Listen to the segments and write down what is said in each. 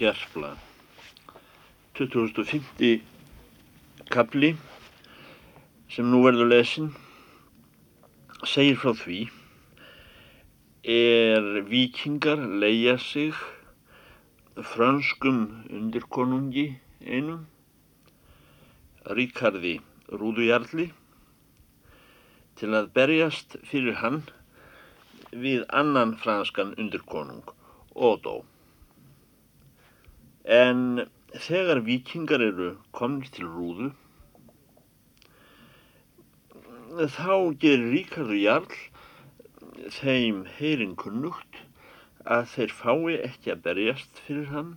Gerfla 2050 kapli sem nú verður lesin segir frá því er vikingar leia sig franskum undirkonungi einum Ríkardi Rúdujarli til að berjast fyrir hann við annan franskan undirkonung Odo en þegar vikingar eru komnir til rúðu þá gerir Ríkardur Jarl þeim heyrin kunnugt að þeir fái ekki að berjast fyrir hann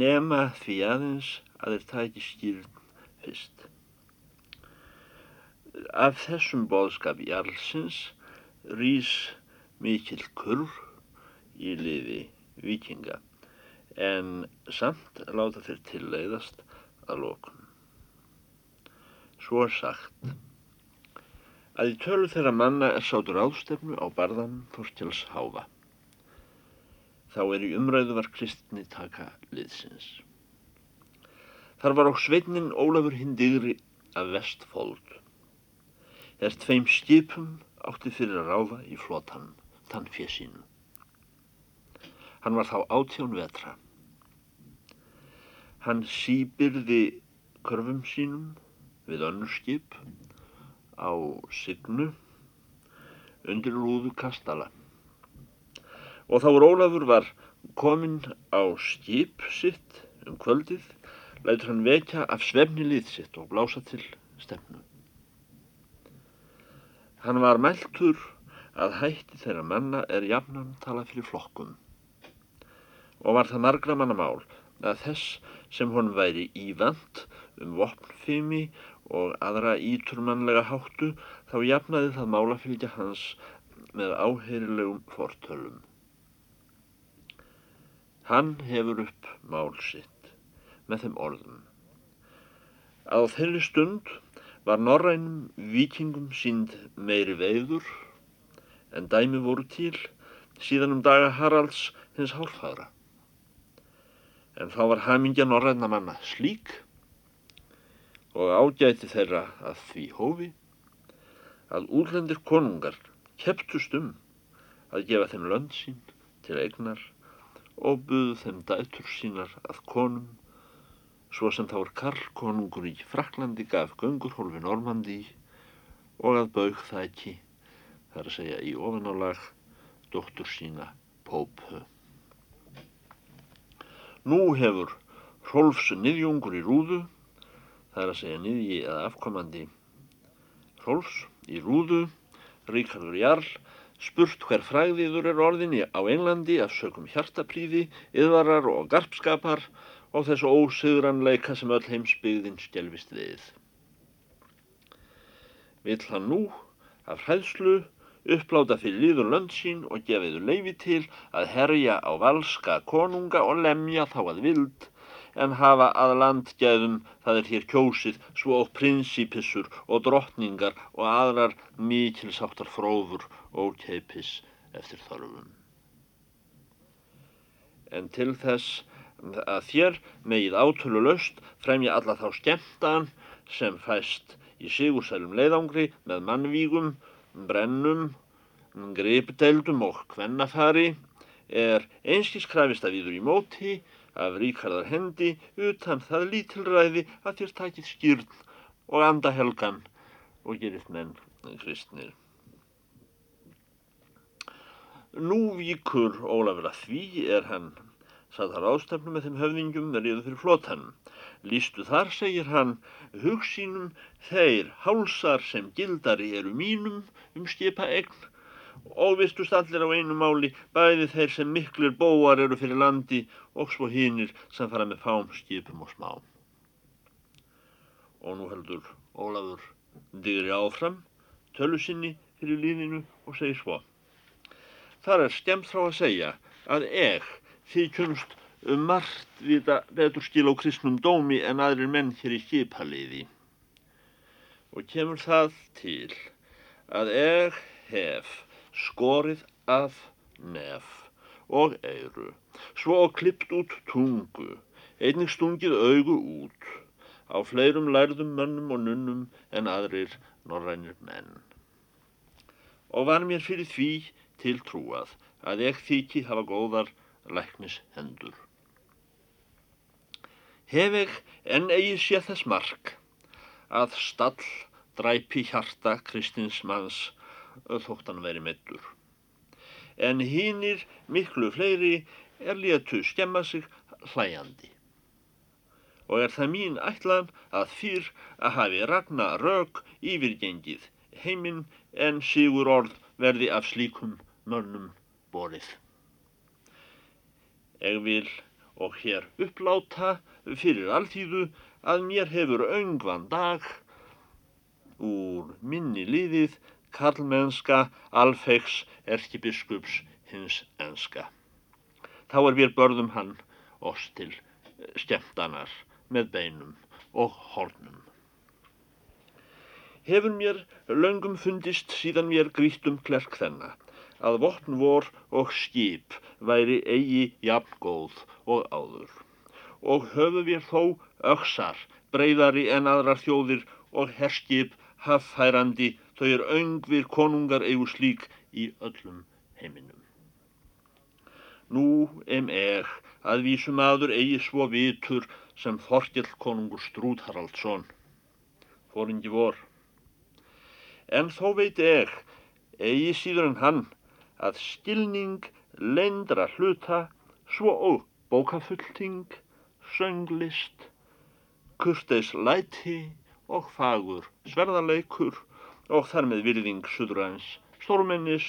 nema því aðeins að þeir taki skýrn fyrst. Af þessum boðskap Jarlsins rýs mikil kurr í liði vikinga en samt láta þeir tilleiðast að lókun. Svo er sagt að í tölu þeirra manna er sátur ástefnu á barðan Þorstjáls háfa. Þá er í umræðu var kristni taka liðsins. Þar var á sveitnin Ólafur Hindigri af vestfóld. Er tveim skipum átti fyrir að ráða í flotan, þann fjesinu. Hann var þá átján vetra. Hann síbyrði körfum sínum við önnur skip á signu undir rúðu kastala. Og þá Rólafur var kominn á skip sitt um kvöldið, lætur hann vekja af svefni lið sitt og blása til stefnu. Hann var mæltur að hætti þeirra manna er jafnan tala fyrir flokkum og var það margra manna mál að þess sem hon væri ívand um vopnfimi og aðra íturmannlega háttu þá jafnaði það málafylgja hans með áheyrilegum fortölum. Hann hefur upp mál sitt með þeim orðum. Á þeirri stund var norrænum vikingum sínd meiri veiður en dæmi voru til síðan um daga Haralds hins hálfhagra en þá var hamingja norræna manna slík og ágæti þeirra að því hófi að úrlendir konungar kepptust um að gefa þeim lönd sín til eignar og buðu þeim dætur sínar að konum svo sem þá er Karl konungur í Fraklandi gaf göngurhólfi Normandi og að baug það ekki þar að segja í ofanálag dóttur sína Pópu. Nú hefur Hrólfs niðjungur í rúðu, það er að segja niðji eða afkomandi Hrólfs í rúðu, Ríkardur Jarl, spurt hver fræðiður er orðinni á Englandi af sögum hjartapríði, yðvarar og garpskapar og þessu ósöðranleika sem öll heimsbyggðin stjelvist við. Vill hann nú af hræðslu uppláta fyrir líður lönd sín og gefiðu leifi til að herja á valska konunga og lemja þá að vild, en hafa að landgæðum það er hér kjósið svo og prinsipissur og drottningar og aðrar mikilsáttar fróður og keipis eftir þorfum. En til þess að þér megið átölu löst fremja alla þá skemmtan sem fæst í sigursælum leiðangri með mannvígum brennum, gripdeldum og kvennafari er einskís krafist að viður í móti af ríkarðar hendi utan það lítilræði að þér takið skýrn og anda helgan og gerist menn kristnir. Nú víkur Ólafur að því er hann sað þar ástafnu með þeim höfðingjum verið fyrir flotanum. Lístu þar, segir hann, hugsínum þeir hálsar sem gildari eru mínum um skipa egn og vistust allir á einu máli, bæði þeir sem miklir bóar eru fyrir landi og svo hinnir sem fara með fám skipum og smá. Og nú heldur Ólafur digri áfram, tölu sinni fyrir lífinu og segir svo. Þar er stemt frá að segja að eg því kunst um margt vita betur skil á kristnum dómi en aðrir menn hér í skipaliði. Og kemur það til að ég hef skorið af nef og eyru, svo og klippt út tungu, einnig stungið augu út, á fleirum lærðum mönnum og nunnum en aðrir norrænir menn. Og var mér fyrir því til trúað að ég þykji hafa góðar læknis hendur. Hef ég enn eigi sé þess mark að stall dræpi hjarta kristins manns þóttan veri meittur. En hínir miklu fleiri er létu skemma sig hlæjandi og er það mín ætlan að fyrr að hafi ragna rauk yfirgengið heiminn en sigur orð verði af slíkum mönnum borið. Ég vil og hér uppláta fyrir alltíðu að mér hefur öngvan dag úr minni liðið karlmennska alfegs erkibiskups hins enska. Þá er við börðum hann oss til skemmtanar með beinum og hornum. Hefur mér löngum fundist síðan mér grítum klerk þenna að vopn vor og skip væri eigi jafn góð og áður og höfu við þó öksar breyðari en aðrar þjóðir og herskip haffærandi þau er öngvir konungar eigu slík í öllum heiminum. Nú em er að vísum aður eigi svo vitur sem Þorkell konungur Strúð Haraldsson fóringi vor en þó veit ég eigi síður en hann að skilning leindra hluta svo og bókafullting sönglist kurteis læti og fagur sverðarleikur og þar með virðing suðræns stórmennis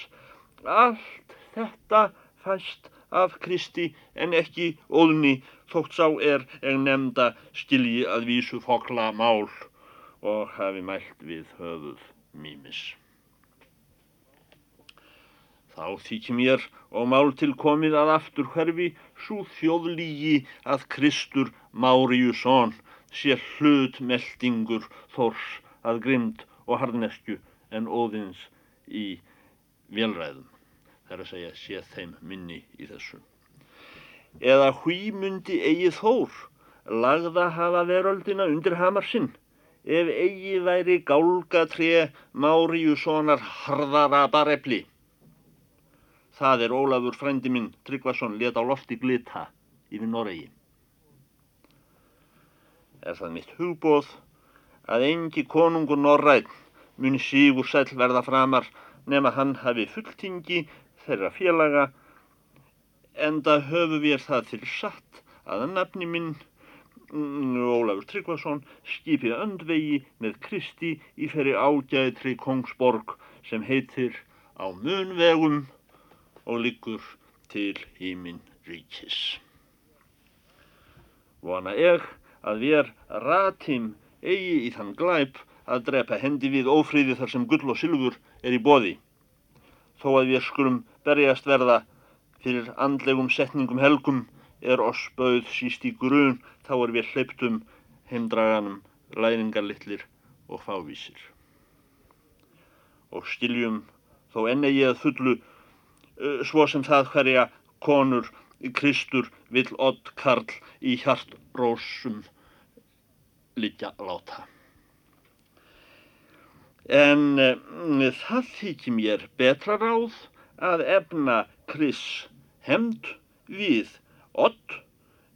allt þetta fæst af Kristi en ekki óðni þótt sá er en nefnda skilji að vísu fokla mál og hafi mælt við höfuð mýmis. Þá þykir mér og mál til komið að aftur hverfi svo þjóðlígi að Kristur Máriusson sé hlut meldingur þors að grimd og harnesku en óðins í velræðum. Það er að segja sé þeim minni í þessu eða hví mundi eigi þór lagða hafa veröldina undir hamar sinn ef eigi væri gálgatré Máriussonar harðara barefli. Það er Ólafur frændi minn Tryggvason let á lofti glita yfir Noregi. Er það mitt hugbóð að engi konungur Norræn muni sígur sæl verða framar nema hann hafi fulltingi þeirra félaga enda höfu við það fyrir satt að nafni minn mm, Ólafur Tryggvason skipið öndvegi með Kristi í ferri ágæðri Kongsborg sem heitir á munvegum og liggur til hímin ríkis. Vona ég að við ratim eigi í þann glæp að drepa hendi við ófríði þar sem gull og sylfur er í boði, þó að við skulum berjast verða fyrir andlegum setningum helgum er oss bauð síst í grun þá er við hleyptum heimdraganum læringarlittlir og fávísir. Og skiljum þó enni ég að fullu svo sem það hverja konur Kristur vill odd karl í hjartrósum liggja láta. En uh, það þykir mér betra ráð að efna Kris hemd við Ott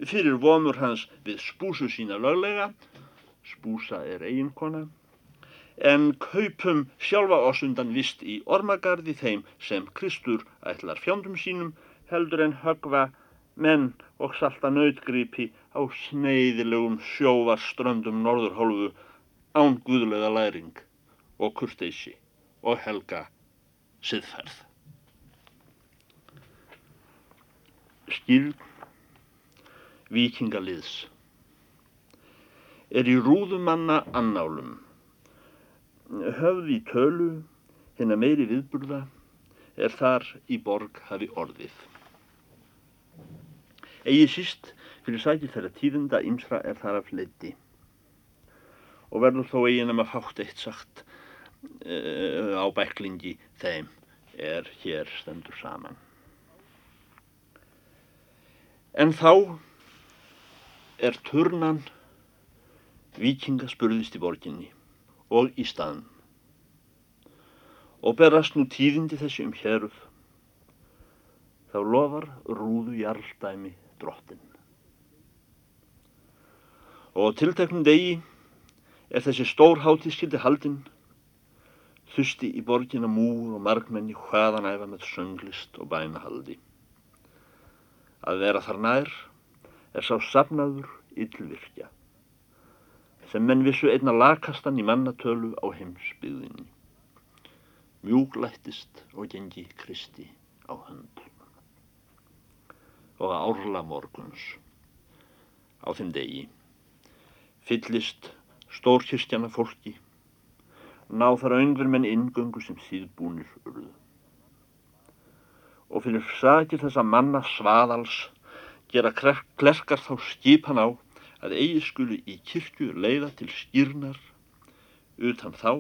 fyrir vomur hans við spúsu sína löglega, spúsa er eiginkona, en kaupum sjálfa oss undan vist í ormagarði þeim sem Kristur ætlar fjóndum sínum heldur en högva menn og salta nautgripi á sneiðilegum sjóvarströndum norðurhólfu án guðlega læring og kurteysi og helga siðferð. skýrn vikingaliðs er í rúðumanna annálum höfð í tölu hennar meiri viðburða er þar í borg hafi orðið. Eigi síst fyrir sækir þeirra tíðenda ymsra er þar af leiti og verður þó eigin að maður fátt eitt sagt uh, á bæklingi þeim er hér stendur saman. En þá er turnan vikingaspurðist í borginni og í staðn og berast nú tíðindi þessi um héruð þá lofar rúðu jarldæmi drottin og tilteknum degi er þessi stór hátíðskildi haldinn. Þusti í borginna múr og margmenni hvaðanæfa með sönglist og bænahaldi að vera þar nær er sá safnaður yllvirkja sem menn vissu einna lakastan í mannatölu á heimsbyðinni mjúglættist og gengi Kristi á hönd. Og að árla morguns á þeim degi fyllist stórkirkjana fólki ná þar öngver menn ingöngu sem síðbúnir urðu. Og fyrir sakir þessa manna svaðals gera klerkar þá skipan á að eigi skulu í kirkju leiða til skýrnar utan þá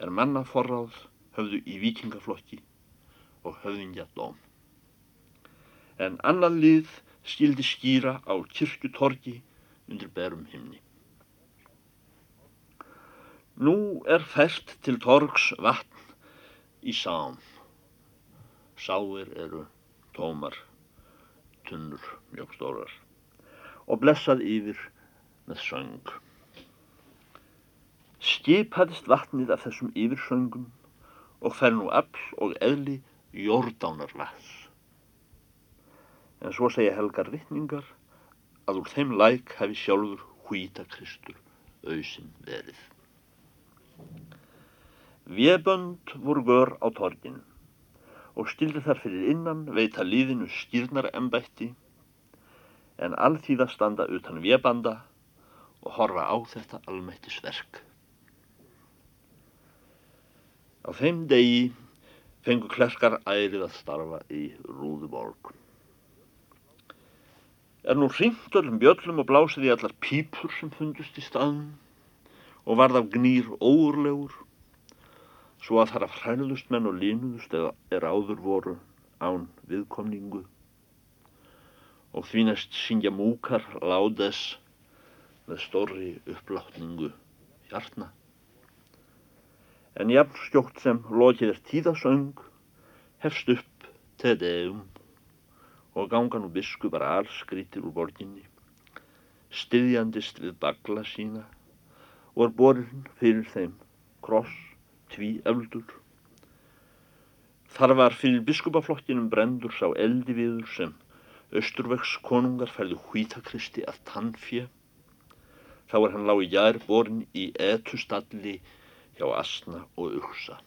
er manna forráð höfðu í vikingaflokki og höfðingja dóm. En annan lið skildi skýra á kirkutorgi undir berum himni. Nú er fært til torgs vatn í sám. Sáir eru tómar, tunnur, mjög stórar og blessað yfir með söng. Skipaðist vatnið af þessum yfirsöngum og fer nú afl og eðli jordánarvats. En svo segja helgar vittningar að úr þeim læk hefði sjálfur hvíta Kristur auðsin verið. Viebönd voru gör á torgin og stildi þar fyrir innan veita líðinu skýrnarembætti en alþýða standa utan viebanda og horfa á þetta almættisverk. Á þeim degi fengu klerkar ærið að starfa í Rúðuborg. Er nú hringt öllum bjöllum og blásið í allar pípur sem fundust í staðum og varð af gnýr óurlegur svo að þar af hrænuðust menn og línuðust eða er áður voru án viðkomningu og því næst syngja múkar láðes með stórri uppláttningu hjartna en jafn skjótt sem lokið er tíðasöng hefst upp tedeum og ganga nú biskupar allskrítir úr borginni styðjandist við bagla sína og er borinn fyrir þeim kross, tví eldur þar var fyrir biskupaflokkinum brendur sá eldi viður sem Östurvegs konungar færðu hvítakristi að tannfjö þá er hann lág í jær borinn í etustalli hjá asna og uksa.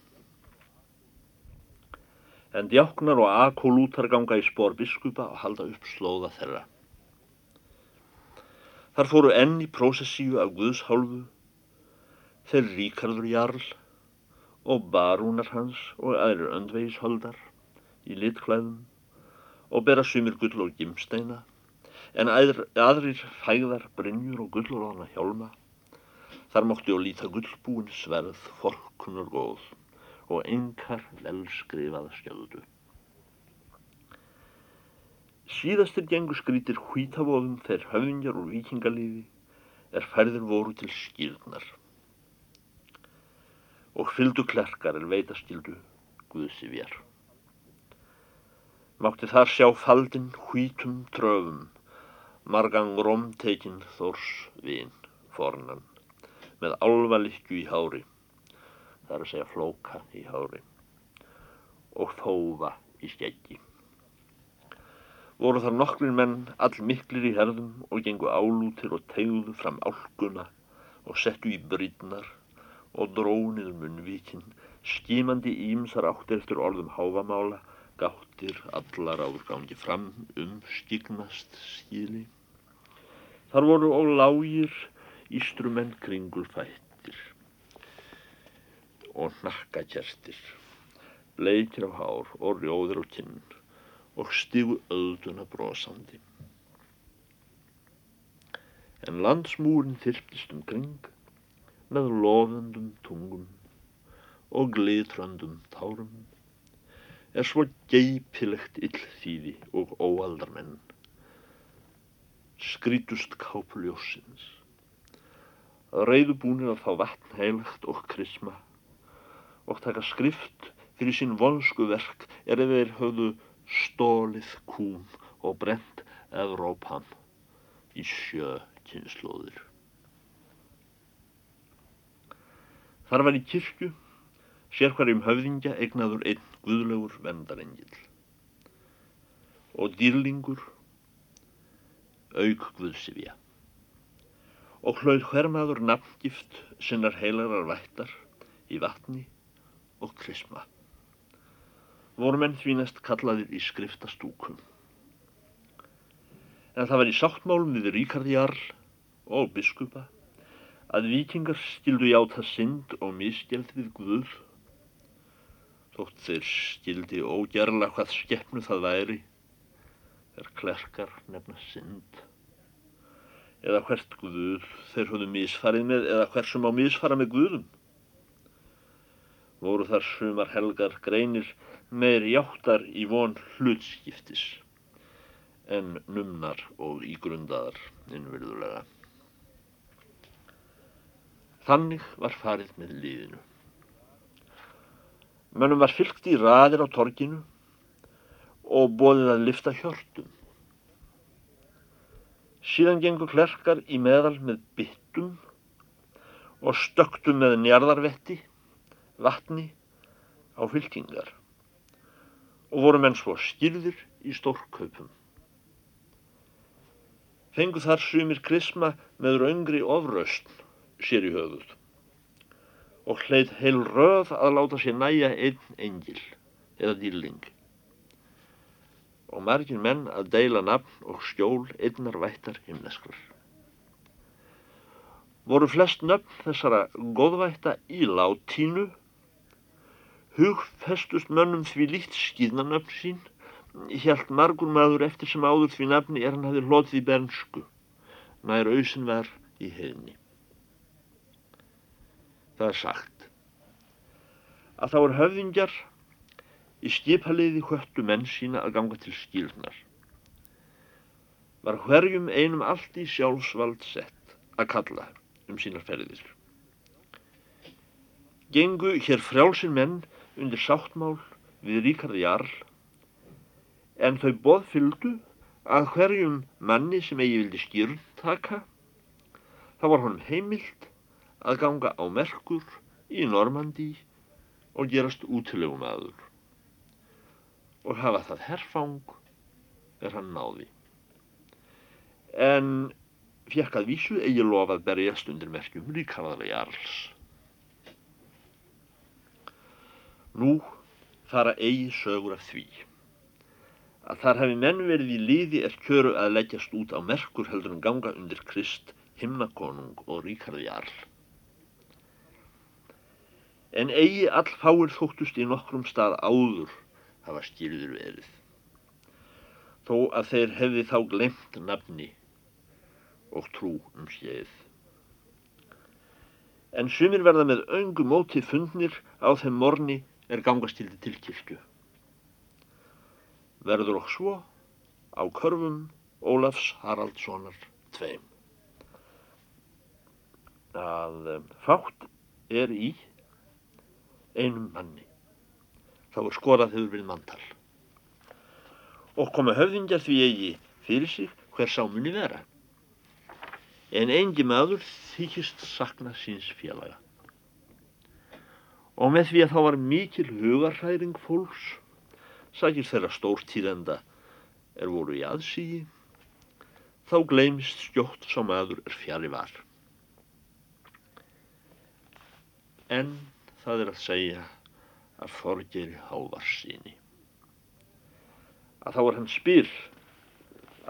En djáknar og akolútar ganga í spór biskupa og halda upp slóða þeirra. Þar fóru enn í prósessíu af Guðshálfu, þeir Ríkardur Jarl og barúnar hans og aðrir öndvegisholdar í litklæðum og bera sumir gull og gimsteina, en aðrir, aðrir fæðar brinjur og gullorðana hjálma Þar mótti og líta gullbúin sverð, forkunur góð og engar velskrifaða skjöldu. Síðastir gengur skrítir hvítavóðum þegar höfingjar úr vikingalífi er færðir voru til skýrnar og fyldu klerkar er veitaskildu Guðsi vér. Mátti þar sjá faldinn hvítum tröfum, margang romtekinn þors vinn fornan með álvalikju í hári, það er að segja flóka í hári, og þófa í skeggi. Voru þar nokklir menn all miklir í herðum og gengu álútir og tegðu fram álguna og settu í brýtnar og dróniður munnvíkin, skímandi ímsar áttir eftir orðum háfamála, gáttir allar áður gangi fram um stígnast skíli. Þar voru og lágir ístrumenn kringulfættir og nakkakerstir, bleikir á hár og rjóðir á kinn og stígu ölduna brosandi. En landsmúrin þyrptist um kring með lofendum tungum og glitrandum tárum er svo geipilegt illþýði og óaldarmenn skrítust kápuljósins. Reyðubúnir að fá vatn heilagt og krisma og taka skrift fyrir sín vonsku verk er ef þeir höfðu stólið kúm og brent Evrópam í sjö kynnslóðir. Þar var í kirkju sér hverjum höfðingja egnaður einn guðlegur vendarengil og dýrlingur auk guðsifja og hlaut hvermaður nafngift sinnar heilarar vættar í vatni og krisma. Voru menn því næst kallaðir í skriftastúkum. En það var í sáttmálum við Ríkard Jarl og biskupa að vikingar skildu játa synd og misgjald við Guð þótt þeir skildi ógerla hvað skeppnu það væri er klerkar nefna synd eða hvert Guð þeir höfðu misfarið með eða hversum á misfara með Guðum voru þar sumar helgar greinir meir játtar í von hlutskiptis en numnar og ígrundaðar innvirðulega. Þannig var farið með líðinu. Mönnum var fylgt í raðir á torginu og bóðið að lifta hjörtum. Síðan gengur klerkar í meðal með byttum og stöktum með njarðarvetti, vatni á fylkingar og voru menn svo skýrðir í stórkaupum. Fengu þar sumir krisma með raungri ofraustn sér í höfuð og hleit heil röð að láta sér næja einn engil eða dýrling og margir menn að deila nafn og skjól einnar vættar himneskrar. Voru flest nöfn þessara góðvætta í látínu hugfestust mönnum því líkt skýðnanöfn sín, hjælt margur maður eftir sem áður því nafni er hann hefði hlotið í bernsku, nær auðsin var í heimni. Það er sagt að þá er höfðingjar í skipaliði höttu menn sína að ganga til skýrnar. Var hverjum einum allt í sjálfsvald sett að kalla um sínar ferðir. Gengu hér frjálsinn menn undir sáttmál við Ríkard Jarl en þau boð fylgdu að hverjum manni sem eigi vildi skýrn taka þá var honum heimilt að ganga á merkur í Normandi og gerast útilegum aður og hafa það herfang er hann náði. En fjekk að vísu eigi lofað berjast undir merkjum Ríkarðara Jarls. Nú fara eigi sögur af því að þar hefði menn verið í liði er kjöru að leggjast út á merkur heldur en ganga undir Krist, himnakonung og ríkarði jarl. En eigi all fáir þóttust í nokkrum stað áður hafa skýrður verið, þó að þeir hefði þá glemt nafni og trú um skeið. En sumir verða með öngu móti fundnir á þeim morni er gangastildi til kirkju. Verður okk svo á körfum Ólafs Haraldssonar tveim. Að fátt er í einum manni. Þá er skorað hefur verið manntal. Og komu höfðingjar því eigi fyrir sig hver sámunni vera. En engi maður þykist sakna síns félaga og með því að þá var mikil hugarhæring fólks, sakir þeirra stórtíðenda er voru í aðsígi, þá gleymist skjótt sá maður er fjari var. En það er að segja að forgeri hávar síni. Að þá er hann spyr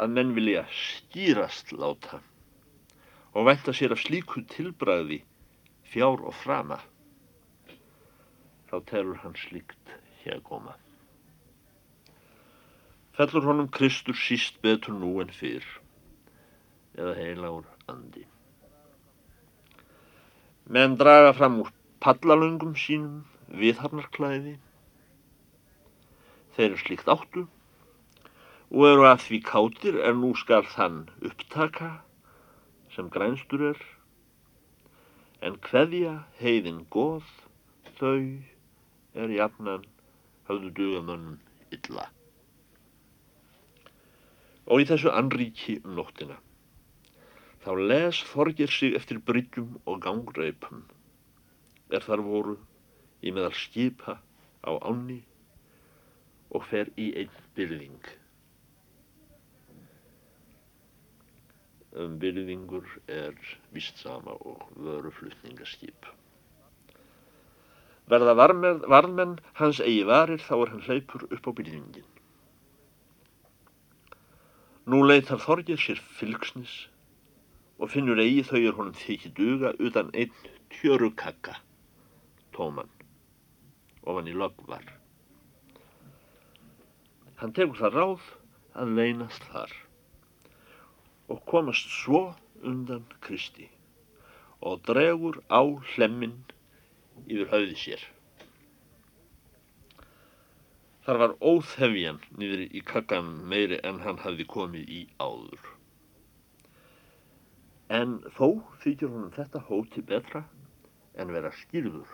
að menn vilja stýrast láta og vænta sér af slíku tilbræði fjár og frama þá telur hann slíkt hér koma. Fellur honum Kristur síst betur nú en fyrr, eða heila úr andi. Menn draga fram úr pallalöngum sínum viðharnarklæði. Þeir eru slíkt áttu og eru að því kátir er nú skal þann upptaka sem grænstur er en hverja heiðin góð þau er jafnan höfðu dugamönnum illa. Og í þessu anríki um nóttina þá les Þorgir sig eftir bryggjum og gangreipum er þar voru í meðal skipa á ánni og fer í einn byrðing. Um byrðingur er vist sama og vöruflutningaskip. Verða varmenn, hans eigi varir þá er hann hleypur upp á byrðingin. Nú leitar Þorgir sér fylgsnis og finnur eigi þau er honum þykji duga utan einn tjörukakka, tóman, ofan í lögvar. Hann tegur það ráð að leynast þar og komast svo undan Kristi og dregur á hlemmin yfir höfði sér. Þar var óþefjan niður í kakkan meiri en hann hafði komið í áður. En þó þykir honum þetta hóti betra en vera skýrður.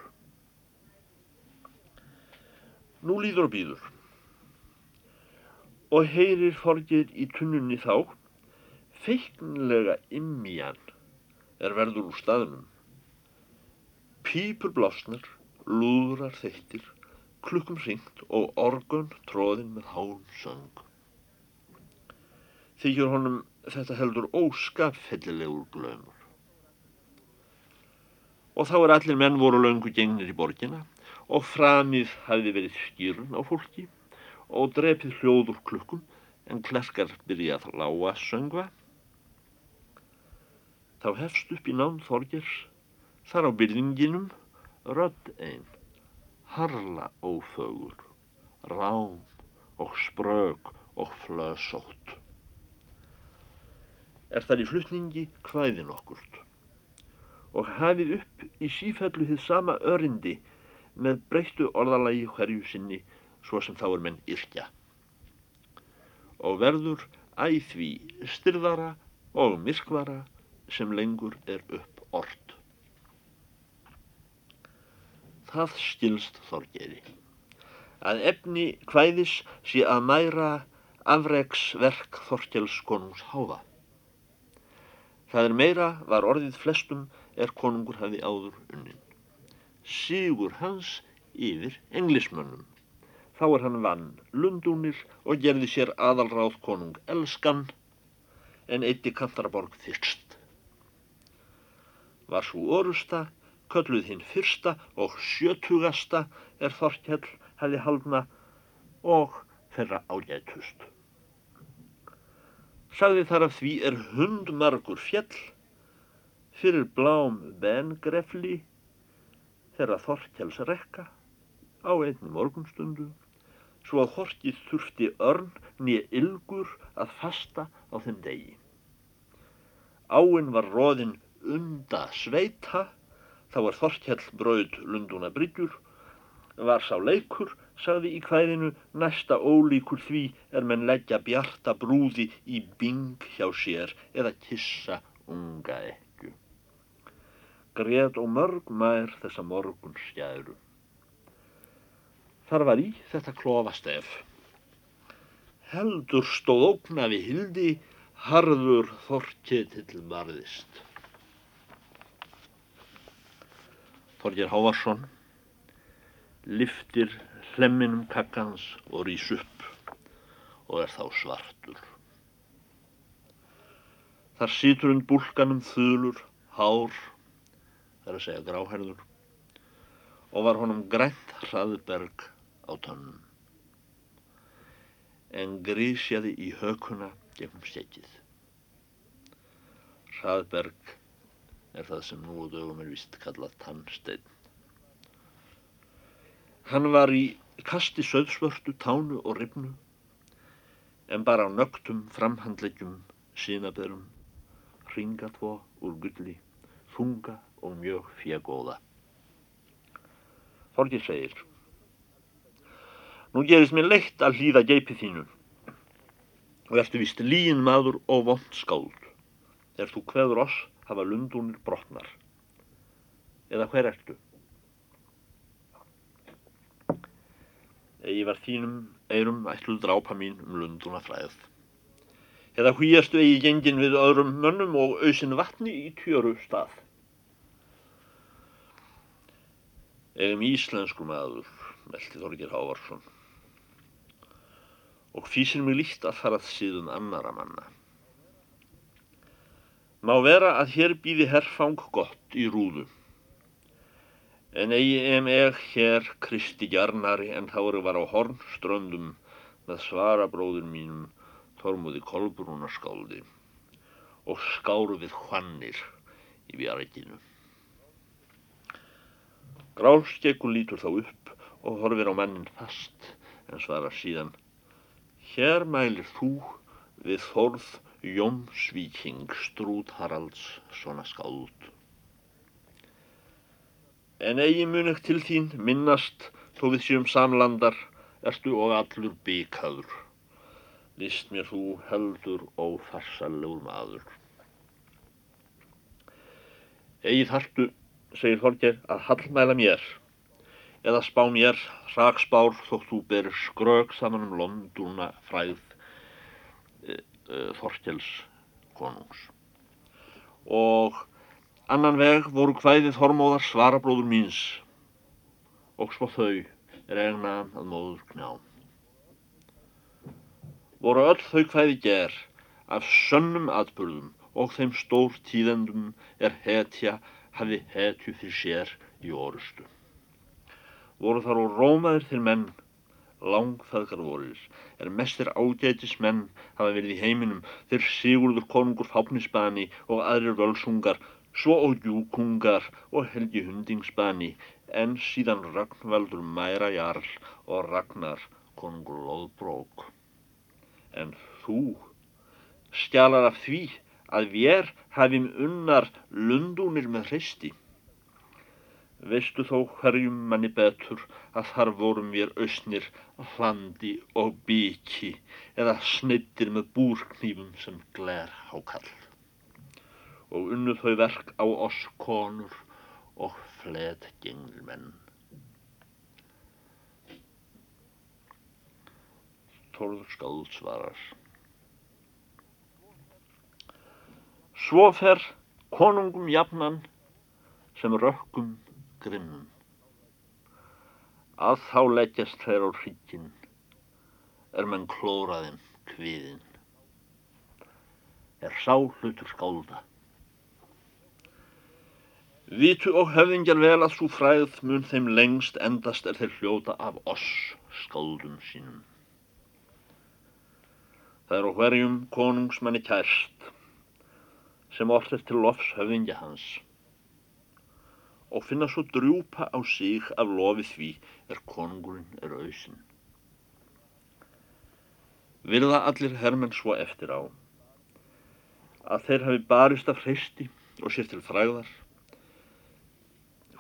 Nú líður og býður og heyrir Þorgir í tunnunni þá feiknlega immían er verður úr staðnum. Pípur blásnar, lúðrar þeittir, klukkum hringt og orgun tróðin með hán söng. Þykir honum þetta heldur óskapfellilegur glöymur. Og þá er allir menn voru löngu gengnir í borgina og framið hafi verið skýrun á fólki og drepið hljóð úr klukkum en klerkar byrja að lága söngva. Þá hefst upp í nán Þorgers þar á byrðinginum rödd einn, harla ófögur, rám og sprög og flösótt. Er þar í flutningi hvæðin okkurt og hafið upp í sífellu þið sama örindi með breyttu orðalagi hverju sinni svo sem þá er menn yrkja og verður æð því styrðara og myrkvara sem lengur er upp orð. Það skilst þorgeri að efni hvæðis sé að mæra afreiksverk Þorkels konungs háfa. Það er meira var orðið flestum er konungur hafi áður unnin. Sigur hans yfir englismönnum þá er hann vann lundúnir og gerði sér aðalráð konung elskan en eitti Kantaraborg fyrst. Var svo orusta, kölluð hinn fyrsta og sjötugasta er Þorkjell hefði haldna og þeirra ágætust. Sagði þar af því er hundmargur fjell fyrir blám bengrefli þeirra Þorkjells rekka á einni morgunstundu svo að horkið þurfti örn nýja ylgur að fasta á þeim degi. Áinn var róðin unda sveita, þá var Þorkjell brauð lunduna bryggjur, var sá leikur, sagði í hvæðinu, næsta ólíkur því er menn leggja bjarta brúði í bing hjá sér eða kissa unga ekku. Grét og mörg mær þessa morgun skjæru. Þar var í þetta klófastef. Heldur stóð ógna við hildi, harður Þorketill marðist. Þorgir Hávarsson liftir hlemminum kakkans og rýs upp og er þá svartur. Þar siturund búlkanum þulur, hár, það er að segja gráherður, og var honum grænt hraðberg á tönnum en grísjaði í hökuna gegnum stekið. Hraðberg er það sem nú og dögum er vist kallað tannsteinn. Hann var í kasti söðsvörtu, tánu og ribnu en bara á nögtum framhandlegjum sínaberum, ringatvo úr gulli, þunga og mjög fjagóða. Þorgir segir Nú gerist mér leitt að hlýða geipið þínu. og ertu vist líin maður og vond skáld. Þegar þú kveður oss hafa lundunir brotnar. Eða hver ertu? Egi var þínum eirum ætluð drápa mín um lunduna fræð. Eða hvíjastu eigi gengin við öðrum mönnum og auðsin vatni í tjöru stað. Egum íslensku maður, meldi Þorgir Hávarsson. Og físir mig líkt að farað síðan annara manna. Má vera að hér býði herfang gott í rúðu. En eigi em eg hér Kristi Gjarnari en þá eru var á hornströndum með svarabróður mínum Þormúði Kolbrúnaskáldi og skáru við hvannir í bjarginu. Grálskekku lítur þá upp og horfir á mannin fast en svarar síðan Hér mælir þú við þorð Jómsvíking Strút Haralds svona skáld. En eigi munið til þín minnast þó við séum samlandar ertu og allur bygghaður. List mér þú heldur og farsallegur maður. Egið þartu segir Þorger, að hallmæla mér eða spá mér hraksbár þótt þú ber skrög saman um londuna fræð e, e, Þorkels konungs. Og annan veg voru hvæðið hormóðar svarabróður míns og svo þau er egna að móður kná. Voru öll þau hvæði ger af sönnum atbyrðum og þeim stór tíðendum er hetja hafi hetju fyrir sér í orustu. Voru þar og rómaður til menn, langþaðgar vorir, er mestir ágætis menn hafa verið í heiminum, þeir Sigurður konungur Fápnisbani og aðrir völsungar, svo og Júkungar og Helgi Hundingsbani, en síðan Ragnvaldur Mæra Jarl og Ragnar konungur Lóðbrók. En þú stjalar af því að vér hafum unnar lundunir með hristi. Veistu þó hverjum manni betur að þar vorum við ausnir hlandi og bíki eða snittir með búrknýfum sem gler hákall. Og unnu þau verk á oss konur og fled genglmenn. Tórður skáð svarar. Svo fer konungum jafnan sem rökkum grimmum. Að þá leggjast þeir á hrygginn, er menn klóraðin kviðin. Er sá hlutur skálda. Vitu og höfðingjar vel að svo fræð mun þeim lengst endast er þeir hljóta af oss skáldum sínum. Það er á hverjum konungsmanni kærst sem er til lofs höfðingja hans. Og finna svo drjúpa á sig af lofi því er konungurinn er auðsin. Virða allir hermenn svo eftir á að þeir hafi barist af hreisti og sér til fræðar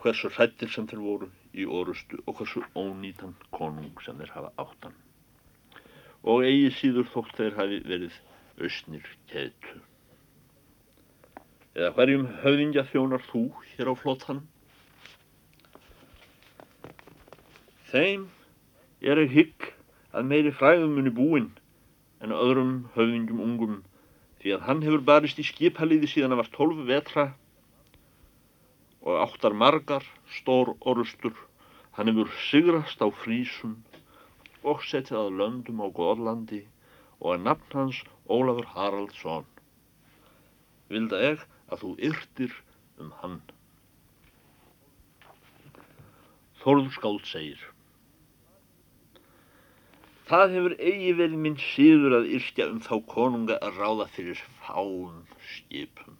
hversu hrættir sem þeir voru í orustu og hversu ónýtan konung sem þeir hafa áttan og eigi síður þótt þeir hafi verið ausnir ketu eða hverjum höfðingja þjónar þú hér á flóttan? Þeim er að hygg að meiri fræðum muni búinn en öðrum höfðingjum ungum því að hann hefur barist í skipaliði síðan að var tólf vetra og áttar margar stór orustur hann hefur sigrast á frísum og setið að löndum á Góðlandi og að nafn hans Ólafur Haraldsson vilda eg að þú yrtir um hann. Þorður skáld segir Það hefur eigi verið minn síður að yrkja um þá konunga að ráða fyrir fáum skipum.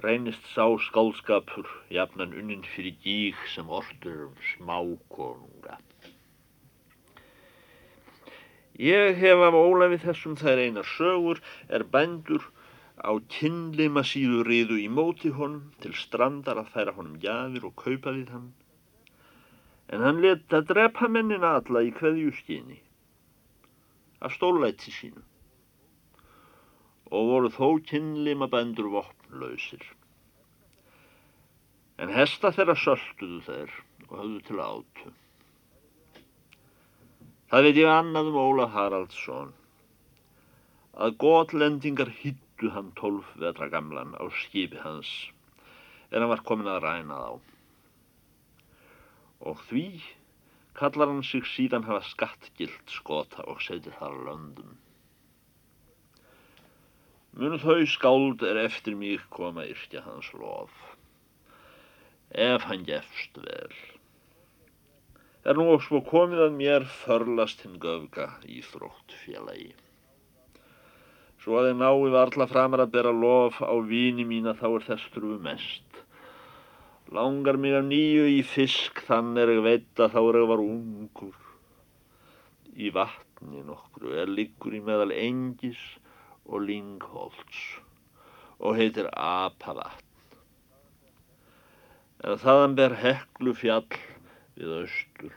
Reynist sá skálskapur jafnan unnin fyrir gík sem orður um smá konunga. Ég hef af Ólafi þessum þær einar sögur er bændur á kinnleima síðu riðu í móti honum til strandar að færa honum jafir og kaupa við hann. En hann leta drepa mennina alla í hverju skyni. af stórlæti sínu og voru þó kynlima bændur vopnlausir. En hesta þeirra sölduðu þeir og höfðu til átu. Það veit ég annað um Ólaf Haraldsson að gotlendingar hittu hann tólf vetra gamlan á skipi hans en hann var komin að ræna þá. Og því kallar hann sig síðan hafa skattgilt skota og setir þar löndum. Mun þau skáld er eftir mig koma yrkja hans lof, ef hann gefst vel. Er nú og svo komið að mér förlast hinn göfga í þrótt félagi. Svo að ég nái varla framar að bera lof á víni mína þá er þess trúi mest. Langar mig af nýju í fisk þann er ég veit að þá er ég var ungur. Í vatni nokkru er liggur í meðal engis og lingholts og heitir Apavatn. En þaðan ber heklu fjall við austur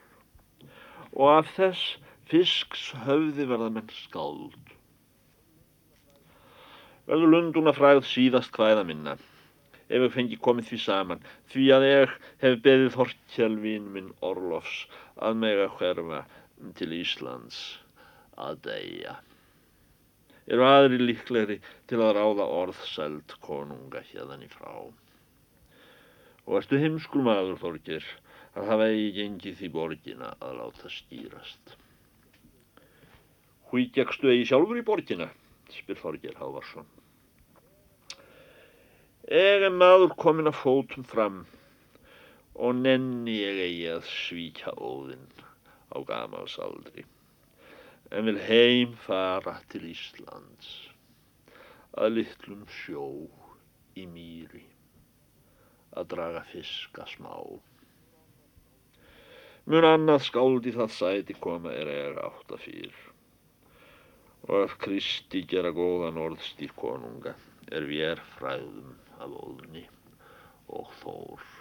og af þess fisks höfði verða menn skáld. Verður lunduna fræð síðast hvæða minna, ef ég fengi komið því saman, því að ég hef beðið Þorkjálfín minn Orlofs að mega hverfa til Íslands að deyja. Eru aðri líklegri til að ráða orðsælt konunga hérðan í frá. Og ertu heimskur maður, Þorkir, að hafa eigi gengið því borgina að láta skýrast. Hví gegstu eigi sjálfur í borgina? spyr Þorgir Hávarsson. Er maður komin að fótum fram og nenni ég eigi að svíkja óðinn á gamalsaldri en vil heim fara til Íslands að litlum sjó í mýri að draga fiska smá. Mun annað skáldi það sæti koma er er átta fyrr og að Kristi gera góðan orðstýr konunga er við er fræðum af óðni og þór.